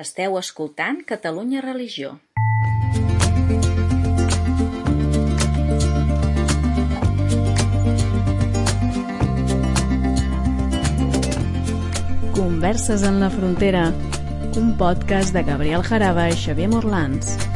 Esteu escoltant Catalunya Religió. Converses en la frontera, un podcast de Gabriel Jaraba i Xavier Morlans.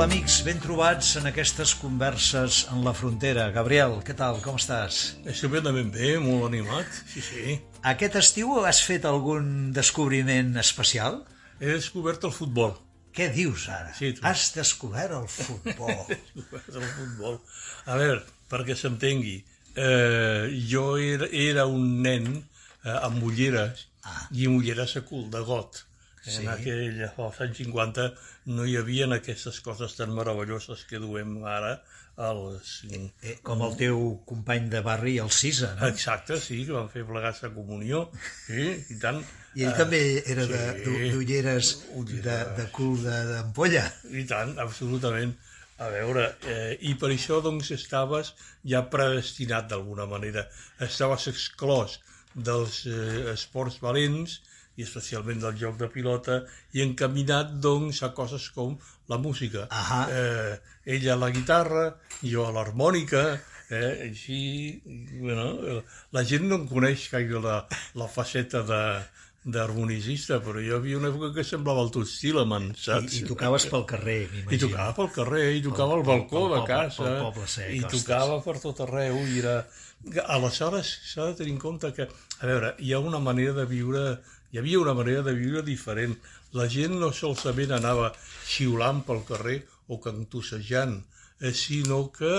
Hola amics, ben trobats en aquestes converses en la frontera. Gabriel, què tal, com estàs? Ben bé, molt animat, sí, sí. Aquest estiu has fet algun descobriment especial? He descobert el futbol. Què dius ara? Sí, tu. Has descobert el futbol. He descobert el futbol. A veure, perquè s'entengui, eh, jo era, era un nen eh, amb ulleres Ah. i amb ulleres a cul de got. Sí. En aquell, als anys 50 no hi havia aquestes coses tan meravelloses que duem ara als... eh, com el teu company de barri, el Cisa, no? Exacte, sí, que van fer plegats a comunió, sí, i tant. I ell Eh, també era de- sí. d'u- d'ulleres de, de cul de- d'ampolla. I tant, absolutament. A veure, eh, i per això doncs estaves ja predestinat d'alguna manera. Estaves exclòs dels eh, esports valents i especialment del joc de pilota i encaminat doncs a coses com la música. Ahà. Eh, ella a la guitarra, jo a l'harmònica, eh, així, bueno, la gent no em coneix gaire la, la faceta de d'harmonicista, però jo havia una època que semblava el Toots Stilleman, I, saps? I tocaves pel carrer, I m'imagino. tocava pel carrer, i tocava al Pel- balcó pel de poble- casa, pel sec, i ostres. tocava per tot arreu, i era... Aleshores, s'ha de tenir en compte que, a veure, hi ha una manera de viure, hi havia una manera de viure diferent. La gent no solament anava xiulant pel carrer o cantussejant, sinó que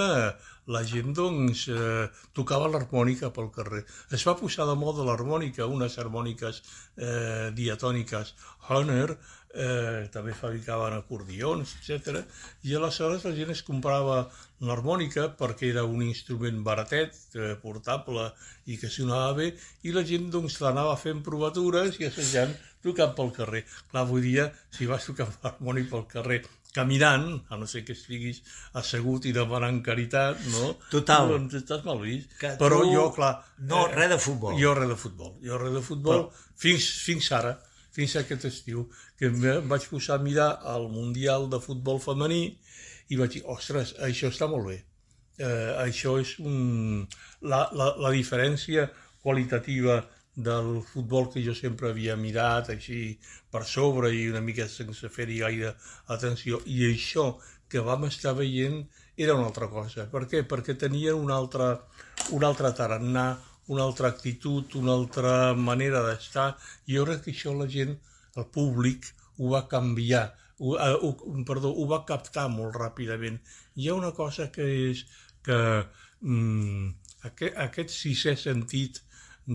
la gent doncs, eh, tocava l'harmònica pel carrer. Es va posar de moda l'harmònica, unes harmòniques eh, diatòniques Honer, eh, també fabricaven acordions, etc. I aleshores la gent es comprava l'harmònica perquè era un instrument baratet, eh, portable i que sonava bé, i la gent doncs l'anava fent provatures i assajant tocant pel carrer. Clar, avui dia, si vas tocar l'harmònic pel carrer caminant, a no ser que estiguis assegut i demanant caritat, no? Total. Doncs estàs mal vist. Que Però tu jo, clar... no, res de futbol. Jo res de futbol. Jo res de futbol fins, fins ara, fins aquest estiu, que em vaig posar a mirar el Mundial de Futbol Femení i vaig dir, ostres, això està molt bé. Eh, això és un... la, la, la diferència qualitativa del futbol que jo sempre havia mirat així per sobre i una mica sense fer-hi gaire atenció i això que vam estar veient era una altra cosa. Per què? Perquè tenien un altre, un altre tarannà, una altra actitud, una altra manera d'estar i jo crec que això la gent, el públic, ho va canviar, ho, eh, ho, perdó, ho va captar molt ràpidament. Hi ha una cosa que és que mm, aquest, aquest sisè sentit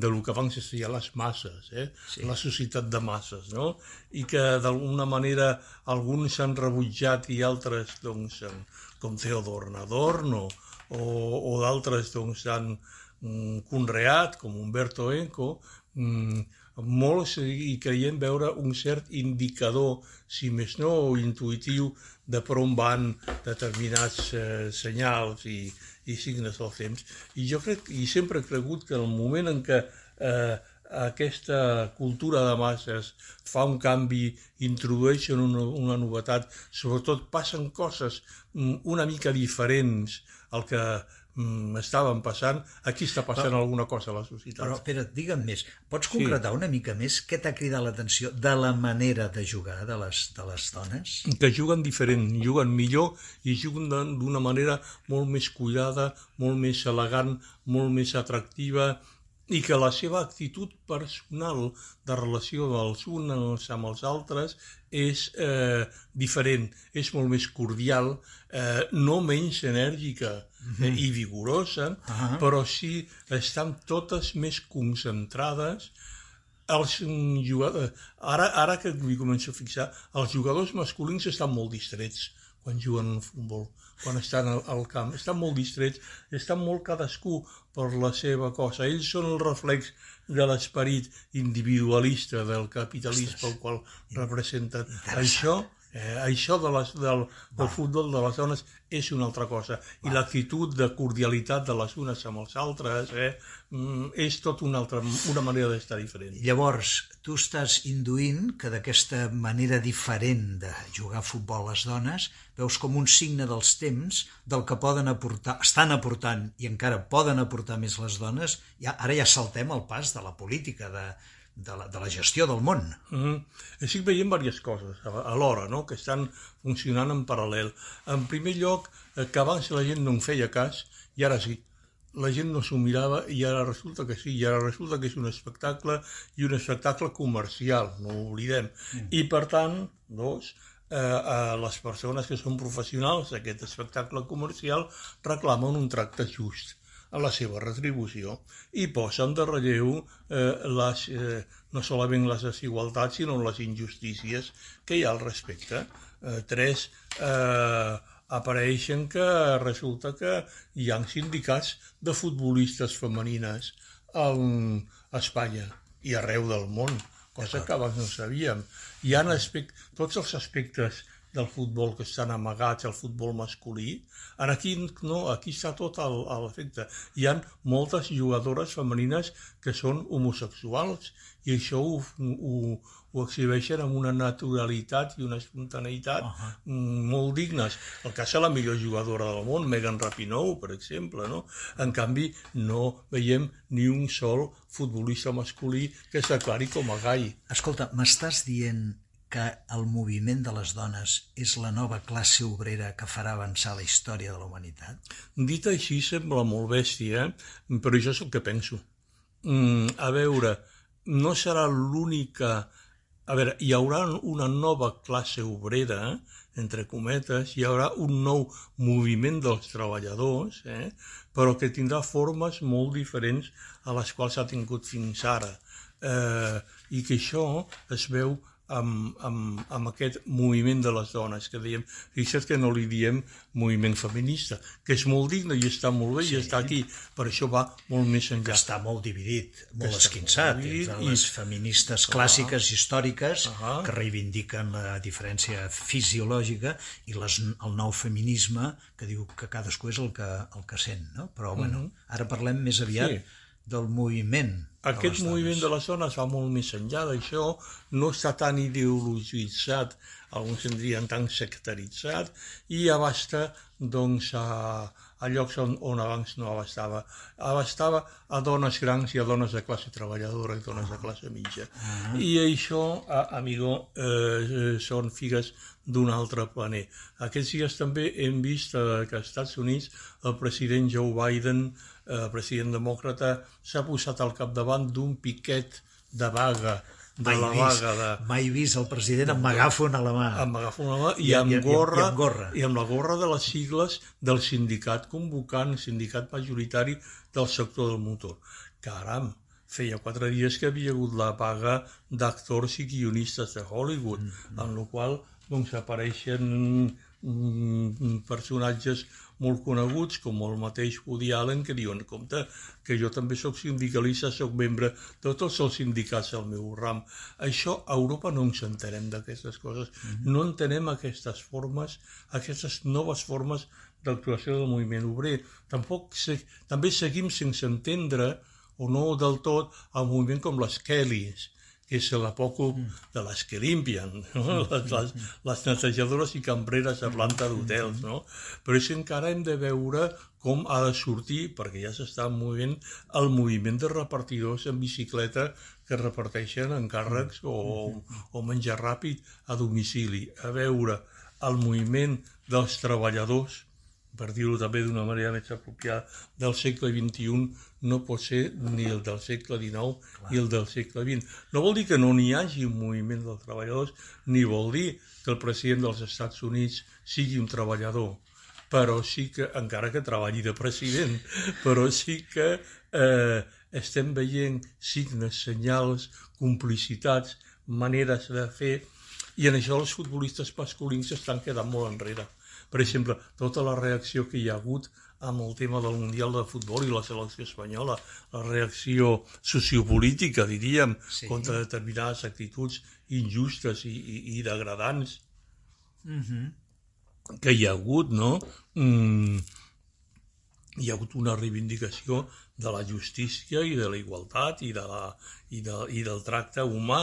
de lo que van ser ja les masses, eh? sí. la societat de masses, no? i que d'alguna manera alguns s'han rebutjat i altres, doncs, com Theodor Adorno, o, o d'altres doncs, han mm, conreat, com Umberto Eco, mm, molts i creiem veure un cert indicador, si més no intuïtiu, de per on van determinats eh, senyals i, i signes del temps. I jo crec, i sempre he cregut que el moment en què eh, aquesta cultura de masses fa un canvi, introdueixen una, una novetat, sobretot passen coses mm, una mica diferents al que mm, estaven passant, aquí està passant Però- alguna cosa a la societat. Però, Pere, digue'm més. Pots concretar una mica més què t'ha cridat l'atenció de la manera de jugar de les, de les dones? que juguen diferent, juguen millor i juguen d'una manera molt més cuidada, molt més elegant, molt més atractiva i que la seva actitud personal de relació dels uns amb els altres és eh, diferent, és molt més cordial, eh, no menys enèrgica eh, i vigorosa, Ah. però sí estan totes més concentrades. Els mm, jugadors, ara, ara que m'hi començo a fixar, els jugadors masculins estan molt distrets quan juguen al futbol, quan estan al, al camp. Estan molt distrets, estan molt cadascú per la seva cosa. Ells són el reflex de l'esperit individualista del capitalisme pel qual representen. Això Eh, això de les, del, del futbol de les dones és una altra cosa. I l'actitud de cordialitat de les unes amb els altres eh, mm, és tot una, altra, una manera d'estar diferent. Llavors, tu estàs induint que d'aquesta manera diferent de jugar a futbol les dones veus com un signe dels temps del que poden aportar, estan aportant i encara poden aportar més les dones. Ja, ara ja saltem el pas de la política, de, de la, de la gestió del món. Mm -hmm. Estic veient diverses coses alhora, no?, que estan funcionant en paral·lel. En primer lloc, eh, que abans la gent no en feia cas, i ara sí. La gent no s'ho mirava i ara resulta que sí, i ara resulta que és un espectacle i un espectacle comercial, no ho oblidem. Mm. I per tant, dos, eh, eh, les persones que són professionals d'aquest espectacle comercial reclamen un tracte just a la seva retribució i posen de relleu eh, les, eh, no solament les desigualtats, sinó les injustícies que hi ha al respecte. Eh, tres, eh, apareixen que resulta que hi ha sindicats de futbolistes femenines a Espanya i arreu del món, cosa que abans no sabíem. Hi ha aspect, tots els aspectes del futbol que estan amagats al futbol masculí. En aquí no, aquí està tot a l'efecte. Hi han moltes jugadores femenines que són homosexuals i això ho, ho, ho exhibeixen amb una naturalitat i una espontaneïtat uh -huh. molt dignes. El cas de la millor jugadora del món, Megan Rapinoe, per exemple, no? En canvi, no veiem ni un sol futbolista masculí que es declari com a gai. Escolta, m'estàs dient que el moviment de les dones és la nova classe obrera que farà avançar la història de la humanitat? Dit així sembla molt bèstia, però això és el que penso. Mm, a veure, no serà l'única... A veure, hi haurà una nova classe obrera, entre cometes, hi haurà un nou moviment dels treballadors, eh? però que tindrà formes molt diferents a les quals ha tingut fins ara. Eh, I que això es veu amb, amb, amb aquest moviment de les dones, que dèiem, fixa't que no li diem moviment feminista, que és molt digne i està molt bé sí. i està aquí, per això va molt més enllà. Que està molt dividit, molt esquinçat, molt dividit, entre les i... feministes clàssiques, uh històriques, -huh. que reivindiquen la diferència fisiològica, i les, el nou feminisme, que diu que cadascú és el que, el que sent, no? Però, bueno, uh -huh. ara parlem més aviat sí del moviment. Aquest de moviment de les dones va molt més enllà d'això, no està tan ideologitzat, alguns en dirien tan sectaritzat, i abasta doncs, a, a llocs on, on abans no abastava. Abastava a dones grans i a dones de classe treballadora i dones de classe mitja. Uh ah. -huh. I això, a, amigo, eh, són figues d'un altre planer. Aquests dies també hem vist eh, que als Estats Units el president Joe Biden eh, president demòcrata, s'ha posat al capdavant d'un piquet de vaga, de mai la vist, vaga de... Mai vist el president amb megàfon a la mà. Amb megàfon a la mà i, I, amb, i, gorra, i, amb gorra. I amb la gorra de les sigles del sindicat convocant, sindicat majoritari del sector del motor. Caram, feia quatre dies que havia hagut la paga d'actors i guionistes de Hollywood, mm -hmm. en la qual doncs, apareixen mm, personatges molt coneguts, com el mateix Woody Allen, que diuen, compte, que jo també sóc sindicalista, sóc membre de tots els sindicats del meu ram. Això a Europa no ens entenem d'aquestes coses, mm -hmm. no entenem aquestes formes, aquestes noves formes d'actuació del moviment obrer. Tampoc se, també seguim sense entendre, o no del tot, el moviment com les Kellys, que és l'apòcop mm. de les que limpien, no? Mm. les, les, les netejadores i cambreres de planta d'hotels, no? Però és que encara hem de veure com ha de sortir, perquè ja s'està movent, el moviment de repartidors en bicicleta que reparteixen encàrrecs o, o menjar ràpid a domicili. A veure el moviment dels treballadors per dir-ho també d'una manera més apropiada, del segle XXI no pot ser ni el del segle XIX Clar. ni el del segle XX. No vol dir que no n'hi hagi un moviment dels treballadors, ni vol dir que el president dels Estats Units sigui un treballador, però sí que, encara que treballi de president, però sí que eh, estem veient signes, senyals, complicitats, maneres de fer, i en això els futbolistes masculins estan quedant molt enrere per exemple, tota la reacció que hi ha hagut amb el tema del Mundial de Futbol i la selecció espanyola, la reacció sociopolítica, diríem, sí. contra determinades actituds injustes i, i, i degradants. Mm -hmm. que hi ha hagut, no? Mm, hi ha hagut una reivindicació de la justícia i de la igualtat i, de la, i, de, i del tracte humà.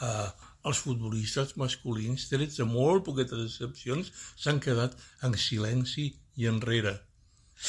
Eh, els futbolistes masculins, trets de molt poquetes excepcions, s'han quedat en silenci i enrere.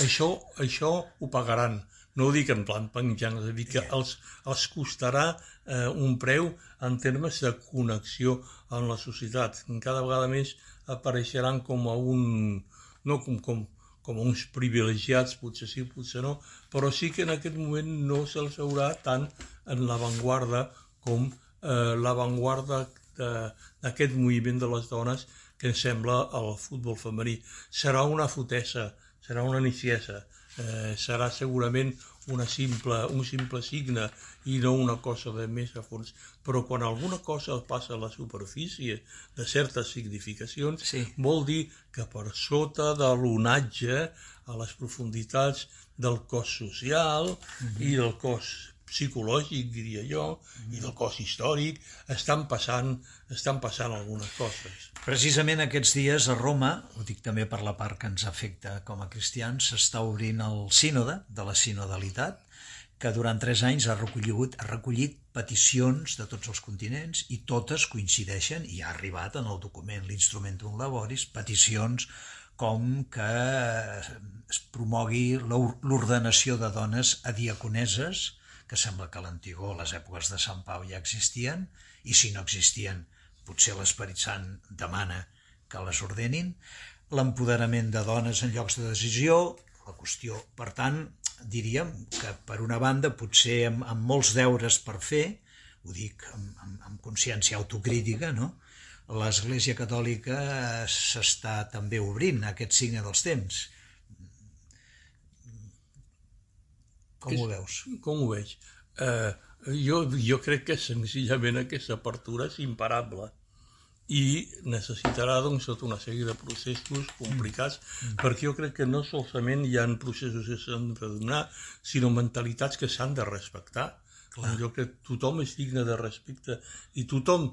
Això, això ho pagaran. No ho dic en plan penjant, és a dir que els, els costarà eh, un preu en termes de connexió amb la societat. Cada vegada més apareixeran com a un... no com, com, com uns privilegiats, potser sí, potser no, però sí que en aquest moment no se'ls haurà tant en l'avantguarda com eh, l'avantguarda d'aquest moviment de les dones que ens sembla el futbol femení. Serà una fotessa, serà una niciesa, eh, serà segurament una simple, un simple signe i no una cosa de més a fons. Però quan alguna cosa passa a la superfície de certes significacions, Sí. vol dir que per sota de l'onatge, a les profunditats del cos social i del cos psicològic, diria jo, i del cos històric, estan passant, estan passant algunes coses. Precisament aquests dies a Roma, ho dic també per la part que ens afecta com a cristians, s'està obrint el sínode de la sinodalitat, que durant tres anys ha recollit, ha recollit peticions de tots els continents i totes coincideixen i ha arribat en el document l'Instrumentum Laboris, peticions com que es promogui l'or- l'ordenació de dones a diaconeses, que sembla que l'antigó, a les èpoques de Sant Pau, ja existien, i si no existien, potser l'Esperit Sant demana que les ordenin, l'empoderament de dones en llocs de decisió, la qüestió, per tant, diríem que per una banda potser amb, amb molts deures per fer, ho dic amb, amb, amb consciència autocrítica, no? l'Església Catòlica s'està també obrint aquest signe dels temps. Com ho veus? Com ho veig? Eh, jo, jo crec que senzillament aquesta apertura és imparable i necessitarà doncs, tota una sèrie de processos complicats mm. perquè jo crec que no solament hi ha processos que s'han de donar sinó mentalitats que s'han de respectar Clar. jo crec que tothom és digne de respecte i tothom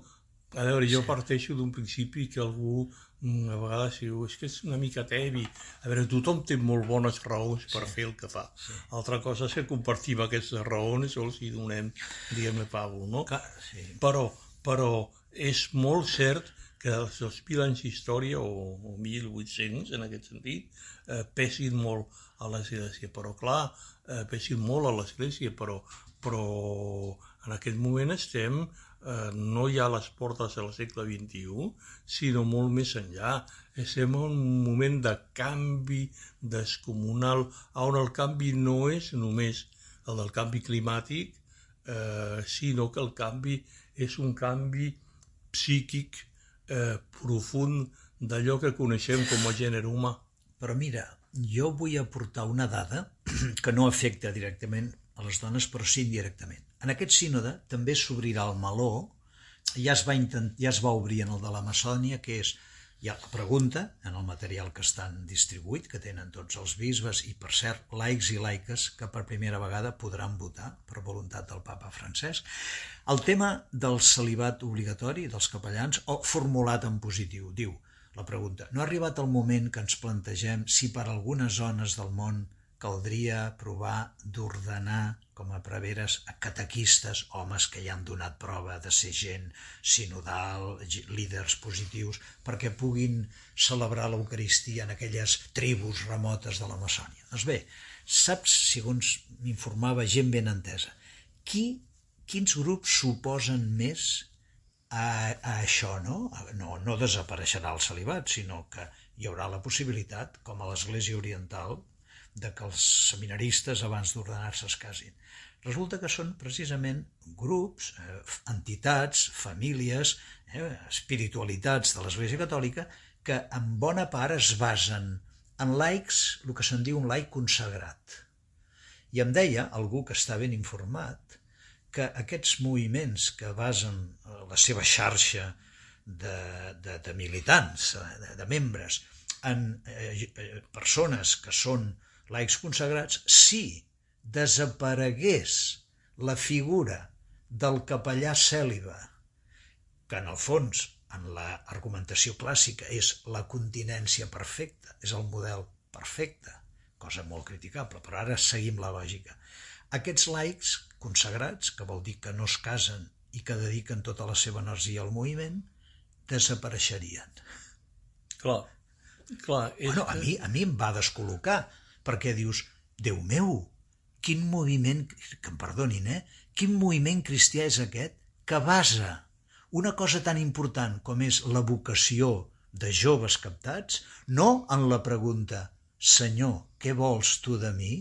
a veure, jo parteixo d'un principi que algú mm, a vegades diu, és que és una mica tebi. A veure, tothom té molt bones raons per sí. fer el que fa. Sí. Altra cosa és que compartim aquestes raons o els hi donem, diguem-ne, pavo, no? Clar, sí. Però, però és molt cert que els, els mil anys d'història, o, o 1.800 en aquest sentit, eh, pesin molt a l'Església. Però clar, eh, pesin molt a l'Església, però, però en aquest moment estem no ja a les portes del segle XXI, sinó molt més enllà. Estem en un moment de canvi descomunal, on el canvi no és només el del canvi climàtic, eh, sinó que el canvi és un canvi psíquic eh, profund d'allò que coneixem com a gènere humà. Però mira, jo vull aportar una dada que no afecta directament a les dones, però sí indirectament. En aquest sínode també s'obrirà el meló, ja es, va intent, ja es va obrir en el de la Macedònia, que és, hi ha la pregunta en el material que estan distribuït, que tenen tots els bisbes i, per cert, laics i laiques que per primera vegada podran votar per voluntat del papa Francesc. El tema del celibat obligatori dels capellans, o formulat en positiu, diu la pregunta, no ha arribat el moment que ens plantegem si per algunes zones del món caldria provar d'ordenar com a preveres a catequistes, homes que ja han donat prova de ser gent sinodal, líders positius, perquè puguin celebrar l'Eucaristia en aquelles tribus remotes de la Maçònia. Doncs bé, saps, segons m'informava gent ben entesa, qui, quins grups suposen més a, a això, no? no? No desapareixerà el celibat, sinó que hi haurà la possibilitat, com a l'Església Oriental, de que els seminaristes abans d'ordenar-se es casin. Resulta que són precisament grups, eh, entitats, famílies, eh, espiritualitats de l'Església Catòlica que en bona part es basen en laics, el que se'n diu un laic consagrat. I em deia, algú que està ben informat, que aquests moviments que basen la seva xarxa de, de, de militants, de, de membres, en eh, persones que són laics consagrats, si desaparegués la figura del capellà cèl·liba, que en el fons en l'argumentació clàssica és la continència perfecta, és el model perfecte, cosa molt criticable, però ara seguim la lògica. Aquests laics consagrats, que vol dir que no es casen i que dediquen tota la seva energia al moviment, desapareixerien. Clar, clar. És bueno, a mi, a mi em va descol·locar, perquè dius, Déu meu, quin moviment, que em perdonin, eh? Quin moviment cristià és aquest que basa una cosa tan important com és la vocació de joves captats, no en la pregunta Senyor, què vols tu de mi?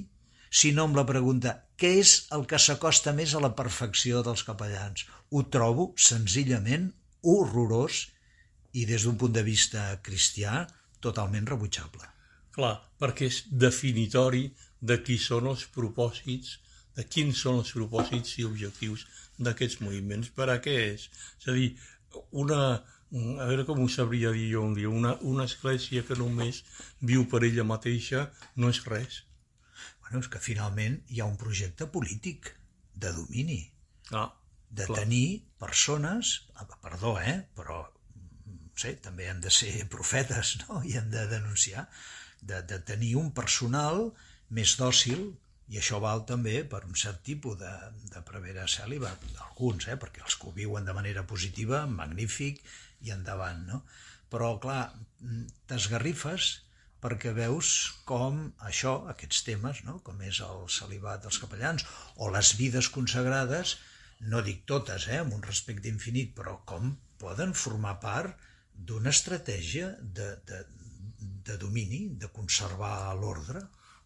sinó amb la pregunta què és el que s'acosta més a la perfecció dels capellans? Ho trobo senzillament horrorós i des d'un punt de vista cristià totalment rebutjable. Clar, perquè és definitori de qui són els propòsits, de quins són els propòsits i objectius d'aquests moviments. Per a què és? És a dir, una, a veure com ho sabria dir jo un dia, una, una església que només viu per ella mateixa no és res. Bueno, és que finalment hi ha un projecte polític de domini. Ah, de clar. tenir persones, ah, perdó, eh, però no sé, també han de ser profetes no? i han de denunciar, de, de tenir un personal més dòcil, i això val també per un cert tipus de, de prevera cèl·liba, alguns, eh, perquè els que ho viuen de manera positiva, magnífic, i endavant, no? Però, clar, t'esgarrifes perquè veus com això, aquests temes, no? com és el celibat dels capellans, o les vides consagrades, no dic totes, eh, amb un respecte infinit, però com poden formar part d'una estratègia de, de, de domini, de conservar l'ordre.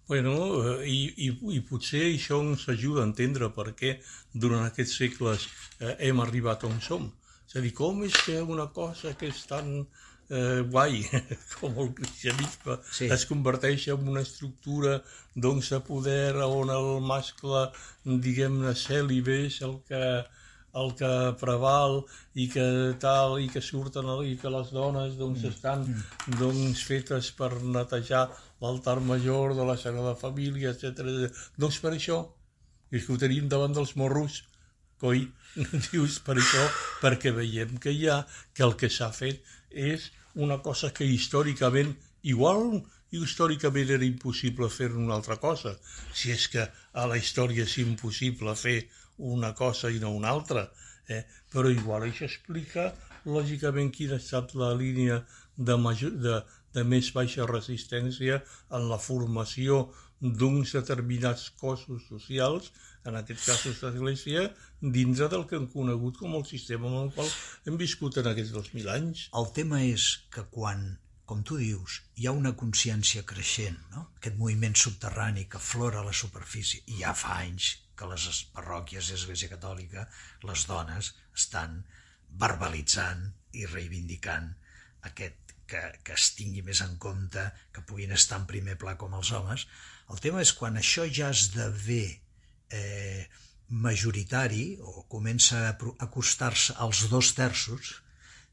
Bueno, eh, i, i, i potser això ens ajuda a entendre per què durant aquests segles eh, hem arribat on som. És a dir, com és que una cosa que és tan eh, guai com el cristianisme sí. es converteix en una estructura doncs, de poder on el mascle, diguem-ne, cèl·libe és el que, el que preval i que tal, i que surten i que les dones doncs, mm. estan doncs, fetes per netejar l'altar major de la Sagrada Família, etc. Doncs per això, és que ho tenim davant dels morros, coi, dius per això, perquè veiem que hi ha, que el que s'ha fet és una cosa que històricament, igual històricament era impossible fer una altra cosa, si és que a la història és impossible fer una cosa i no una altra, eh? però igual això explica lògicament quina ha estat la línia de, major, de, de més baixa resistència en la formació d'uns determinats cossos socials, en aquests casos l'Església, dintre del que hem conegut com el sistema en el qual hem viscut en aquests 2.000 anys. El tema és que quan, com tu dius, hi ha una consciència creixent, no? aquest moviment subterrani que flora a la superfície, i ja fa anys que les parròquies i l'Església Catòlica, les dones, estan verbalitzant i reivindicant aquest que, que es tingui més en compte, que puguin estar en primer pla com els homes. El tema és quan això ja esdevé eh, majoritari o comença a acostar-se als dos terços,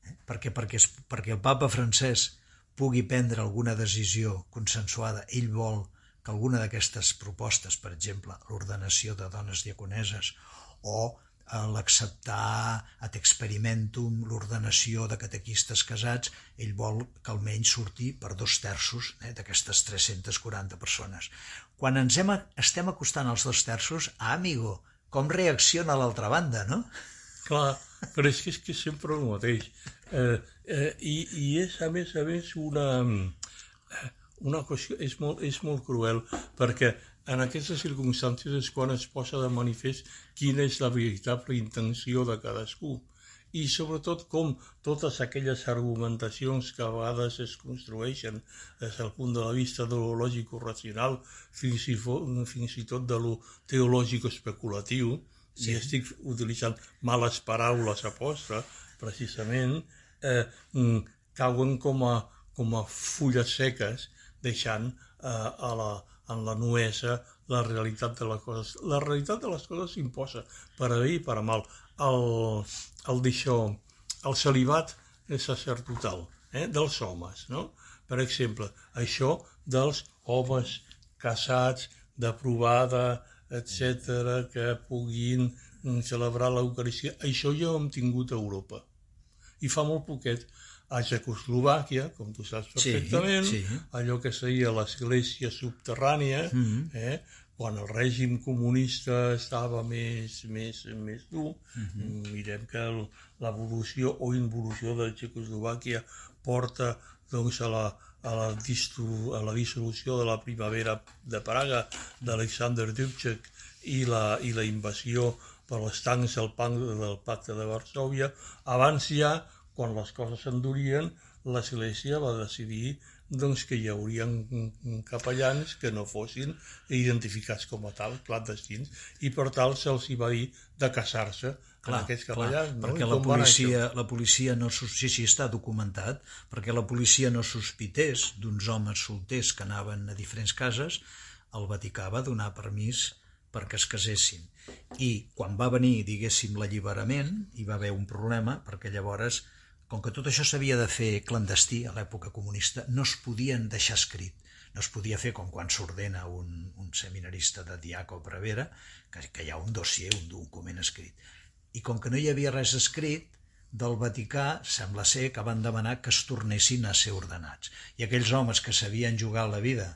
eh, perquè, perquè, perquè el papa francès pugui prendre alguna decisió consensuada, ell vol que alguna d'aquestes propostes, per exemple, l'ordenació de dones diaconeses o l'acceptar ad experimentum l'ordenació de catequistes casats, ell vol que almenys surti per dos terços eh, d'aquestes 340 persones. Quan ens hem, estem acostant als dos terços, ah, amigo, com reacciona l'altra banda, no? Clar, però és que és que sempre el mateix. Eh, eh, i, I és, a més a més, una, eh, una qüestió, és molt, és molt cruel, perquè en aquestes circumstàncies és quan es posa de manifest quina és la veritable intenció de cadascú i sobretot com totes aquelles argumentacions que a vegades es construeixen des del punt de la vista de lo lògico-racional fins i, fins i tot de lo teològico-especulatiu sí. i estic utilitzant males paraules a posta precisament eh, mm, cauen com a, com a fulles seques deixant eh, a la, en la nuesa la realitat de les coses. La realitat de les coses s'imposa per a bé i per a mal. El, el d'això, el celibat és sacerdotal, eh, dels homes, no? Per exemple, això dels homes casats, d'aprovada, etc que puguin celebrar l'Eucaristia. Això ja ho hem tingut a Europa. i fa molt poquet a Txecoslovàquia, com tu saps perfectament, Sí, sí. allò que seria l'església subterrània, mm. -hmm. eh? quan el règim comunista estava més, més, més dur, mm. -hmm. mirem que l'evolució o involució de Txecoslovàquia porta doncs, a, la, a, la distru, a la dissolució de la primavera de Praga d'Alexander Dubček i la, i la invasió per les tancs del, pan, del pacte de Varsovia, abans ja, quan les coses s'endurien, l'Església va decidir doncs, que hi haurien capellans que no fossin identificats com a tal, clandestins, i per tal se'ls va dir de casar-se amb aquests capellans. no? perquè la policia, la policia no, sí, sí, està documentat, perquè la policia no sospités d'uns homes solters que anaven a diferents cases, el Vaticà va donar permís perquè es casessin. I quan va venir, diguéssim, l'alliberament, hi va haver un problema, perquè llavors, com que tot això s'havia de fer clandestí a l'època comunista, no es podien deixar escrit. No es podia fer com quan s'ordena un, un seminarista de diaco prevera, que, que hi ha un dossier, un document escrit. I com que no hi havia res escrit, del Vaticà sembla ser que van demanar que es tornessin a ser ordenats. I aquells homes que s'havien jugat la vida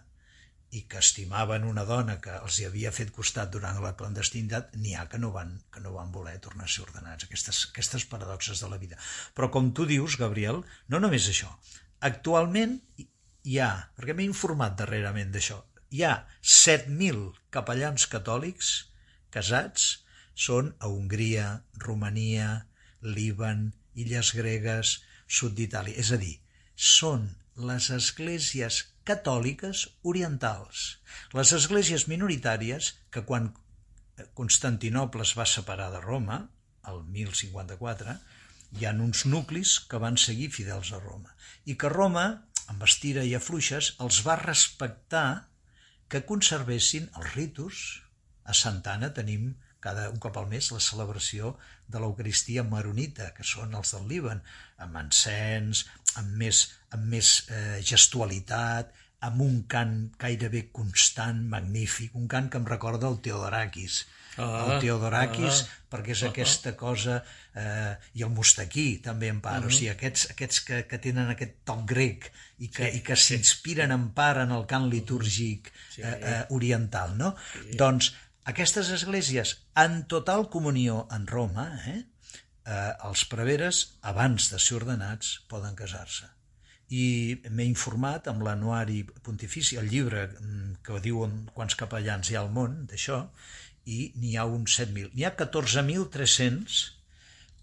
i que estimaven una dona que els hi havia fet costat durant la clandestinitat, n'hi ha que no, van, que no van voler tornar a ser ordenats, aquestes, aquestes paradoxes de la vida. Però com tu dius, Gabriel, no només això. Actualment hi ha, perquè m'he informat darrerament d'això, hi ha 7.000 capellans catòlics casats, són a Hongria, Romania, Líban, Illes Gregues, sud d'Itàlia. És a dir, són les esglésies catòliques orientals. Les esglésies minoritàries que quan Constantinople es va separar de Roma, el 1054, hi ha uns nuclis que van seguir fidels a Roma i que Roma, amb estira i afluixes, els va respectar que conservessin els ritus. A Santa Anna tenim cada un cop al mes la celebració de l'Eucaristia maronita, que són els del Líban, amb encens, amb més, amb més eh, gestualitat, amb un cant gairebé constant, magnífic, un cant que em recorda el Teodorakis. Ah, el Teodorakis, ah, perquè és aquesta cosa, eh, i el Mustaquí també en part, Mhm. o sigui, aquests, aquests que, que tenen aquest toc grec i que, i que s'inspiren en part en el cant litúrgic eh, eh, oriental, no? Doncs aquestes esglésies en total comunió en Roma, eh, eh, els preveres, abans de ser ordenats, poden casar-se i m'he informat amb l'anuari pontifici, el llibre mm, que diuen quants capellans hi ha al món d'això, i n'hi ha uns 7.000. N'hi ha 14.300,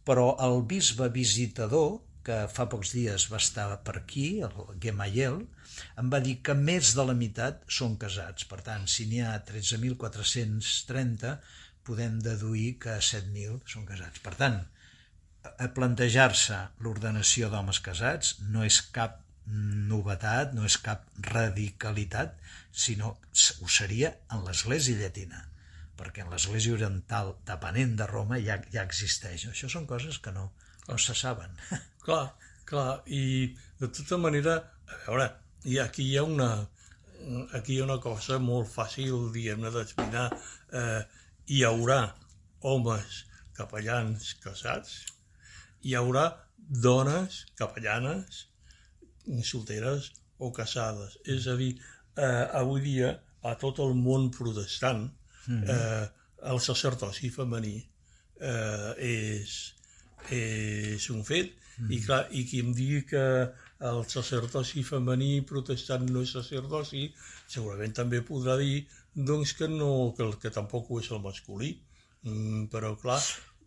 però el bisbe visitador, que fa pocs dies va estar per aquí, el Gemayel, em va dir que més de la meitat són casats. Per tant, si n'hi ha 13.430, podem deduir que 7.000 són casats. Per tant, plantejar-se l'ordenació d'homes casats no és cap novetat, no és cap radicalitat, sinó ho seria en l'Església Llatina, perquè en l'Església Oriental, depenent de Roma, ja, ja existeix. Això són coses que no, no se saben. Clar, clar, i de tota manera, a veure, i aquí hi ha una, aquí hi ha una cosa molt fàcil, diguem-ne, d'explicar. Eh, hi haurà homes capellans casats, hi haurà dones capellanes solteres o casades. És a dir, eh, avui dia, a tot el món protestant, eh, el sacerdoci femení eh, és, és un fet, i, clar, i qui em digui que el sacerdoci femení protestant no és sacerdoci, segurament també podrà dir doncs, que, no, que, que tampoc ho és el masculí. Mm, però, clar,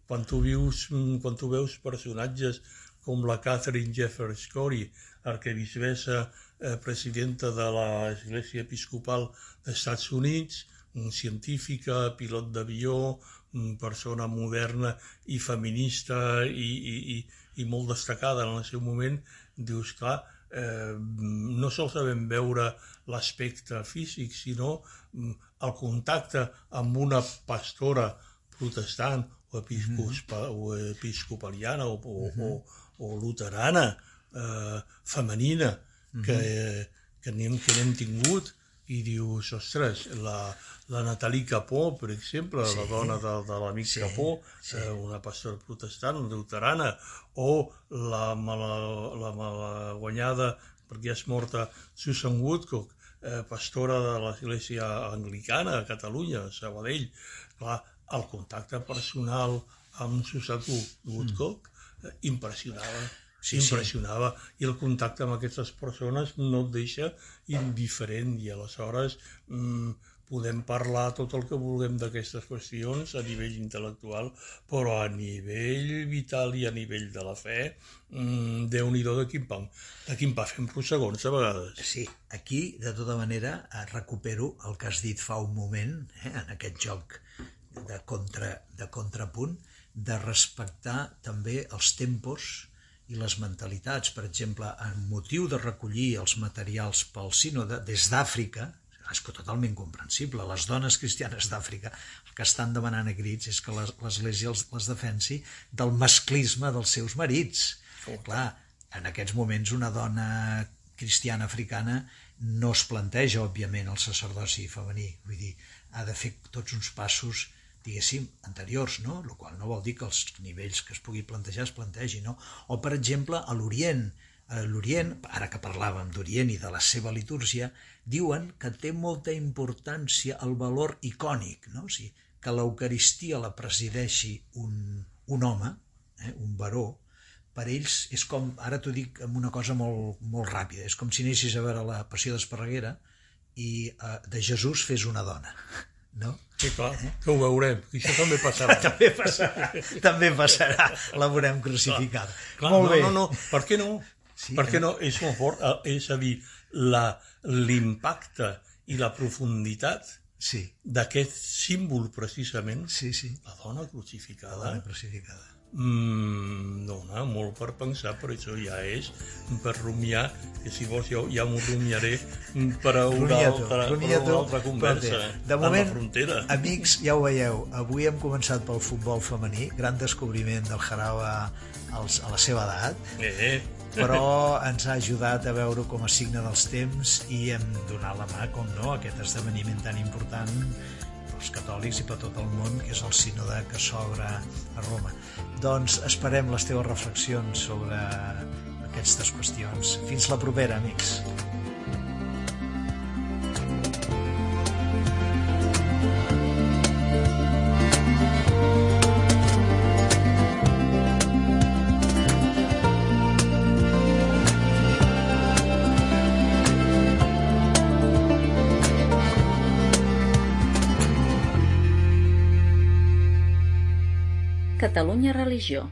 quan tu, vius, mm, quan tu veus personatges com la Catherine Jeffers Corey, arquebisbessa eh, presidenta de l'Església Episcopal dels Estats Units, mm, científica, pilot d'avió, mm, persona moderna i feminista i, i, i, i molt destacada en el seu moment, dius, clar, eh, no sols sabem veure l'aspecte físic, sinó mm, el contacte amb una pastora protestant o, episcopa, o episcopaliana o, o, o, o luterana eh, femenina que, que n'hem que n'hem tingut i dius, ostres, la, la Nathalie Capó, per exemple, sí. la dona de, de l'amic sí. Capó, sí. Eh, una pastora protestant, una deuterana, o la, mala, la malaguanyada, perquè és morta, Susan Woodcock, eh, pastora de l'església anglicana a Catalunya, a Sabadell. Clar, el contacte personal amb Susan Woodcock mm. eh, impressionava sí, impressionava sí. i el contacte amb aquestes persones no et deixa indiferent i aleshores mm, podem parlar tot el que vulguem d'aquestes qüestions a nivell intel·lectual, però a nivell vital i a nivell de la fe, mmm, Déu-n'hi-do de quin pa, de quin pa fem segons a vegades. Sí, aquí, de tota manera, eh, recupero el que has dit fa un moment, eh, en aquest joc de, contra, de contrapunt, de respectar també els tempos i les mentalitats. Per exemple, en motiu de recollir els materials pel sínode des d'Àfrica, és que totalment comprensible, les dones cristianes d'Àfrica el que estan demanant a crits és que l'Església les, les defensi del masclisme dels seus marits. Oh. Clar, en aquests moments una dona cristiana africana no es planteja, òbviament, el sacerdoci femení. Vull dir, ha de fer tots uns passos diguéssim, anteriors, no? el qual no vol dir que els nivells que es pugui plantejar es plantegi, no? O, per exemple, a l'Orient, l'Orient, ara que parlàvem d'Orient i de la seva litúrgia, diuen que té molta importància el valor icònic, no? o sigui, que l'Eucaristia la presideixi un, un home, eh, un baró, per ells és com, ara t'ho dic amb una cosa molt, molt ràpida, és com si anessis a veure la Passió d'Esparreguera i eh, de Jesús fes una dona no? Sí, clar, eh? que ho veurem, que això també passarà. també passarà, també passarà, la veurem crucificada. Clar, clar, molt no, bé. No, no, per què no? Sí, per què eh? no? És molt fort, eh, és a dir, l'impacte i la profunditat sí. d'aquest símbol, precisament, sí, sí. la dona crucificada. La dona crucificada Mm, dona molt per pensar, però això ja és per rumiar, que si vols jo ja m'ho rumiaré per a una, altra, per una altra conversa de moment, la frontera. Amics, ja ho veieu, avui hem començat pel futbol femení, gran descobriment del Jaraba als, a la seva edat, eh. però ens ha ajudat a veure com a signe dels temps i hem donat la mà, com no, a aquest esdeveniment tan important pels catòlics i per tot el món, que és el sínode que s'obre a Roma. Doncs esperem les teves reflexions sobre aquestes qüestions. Fins la propera, amics. Catalunya Religió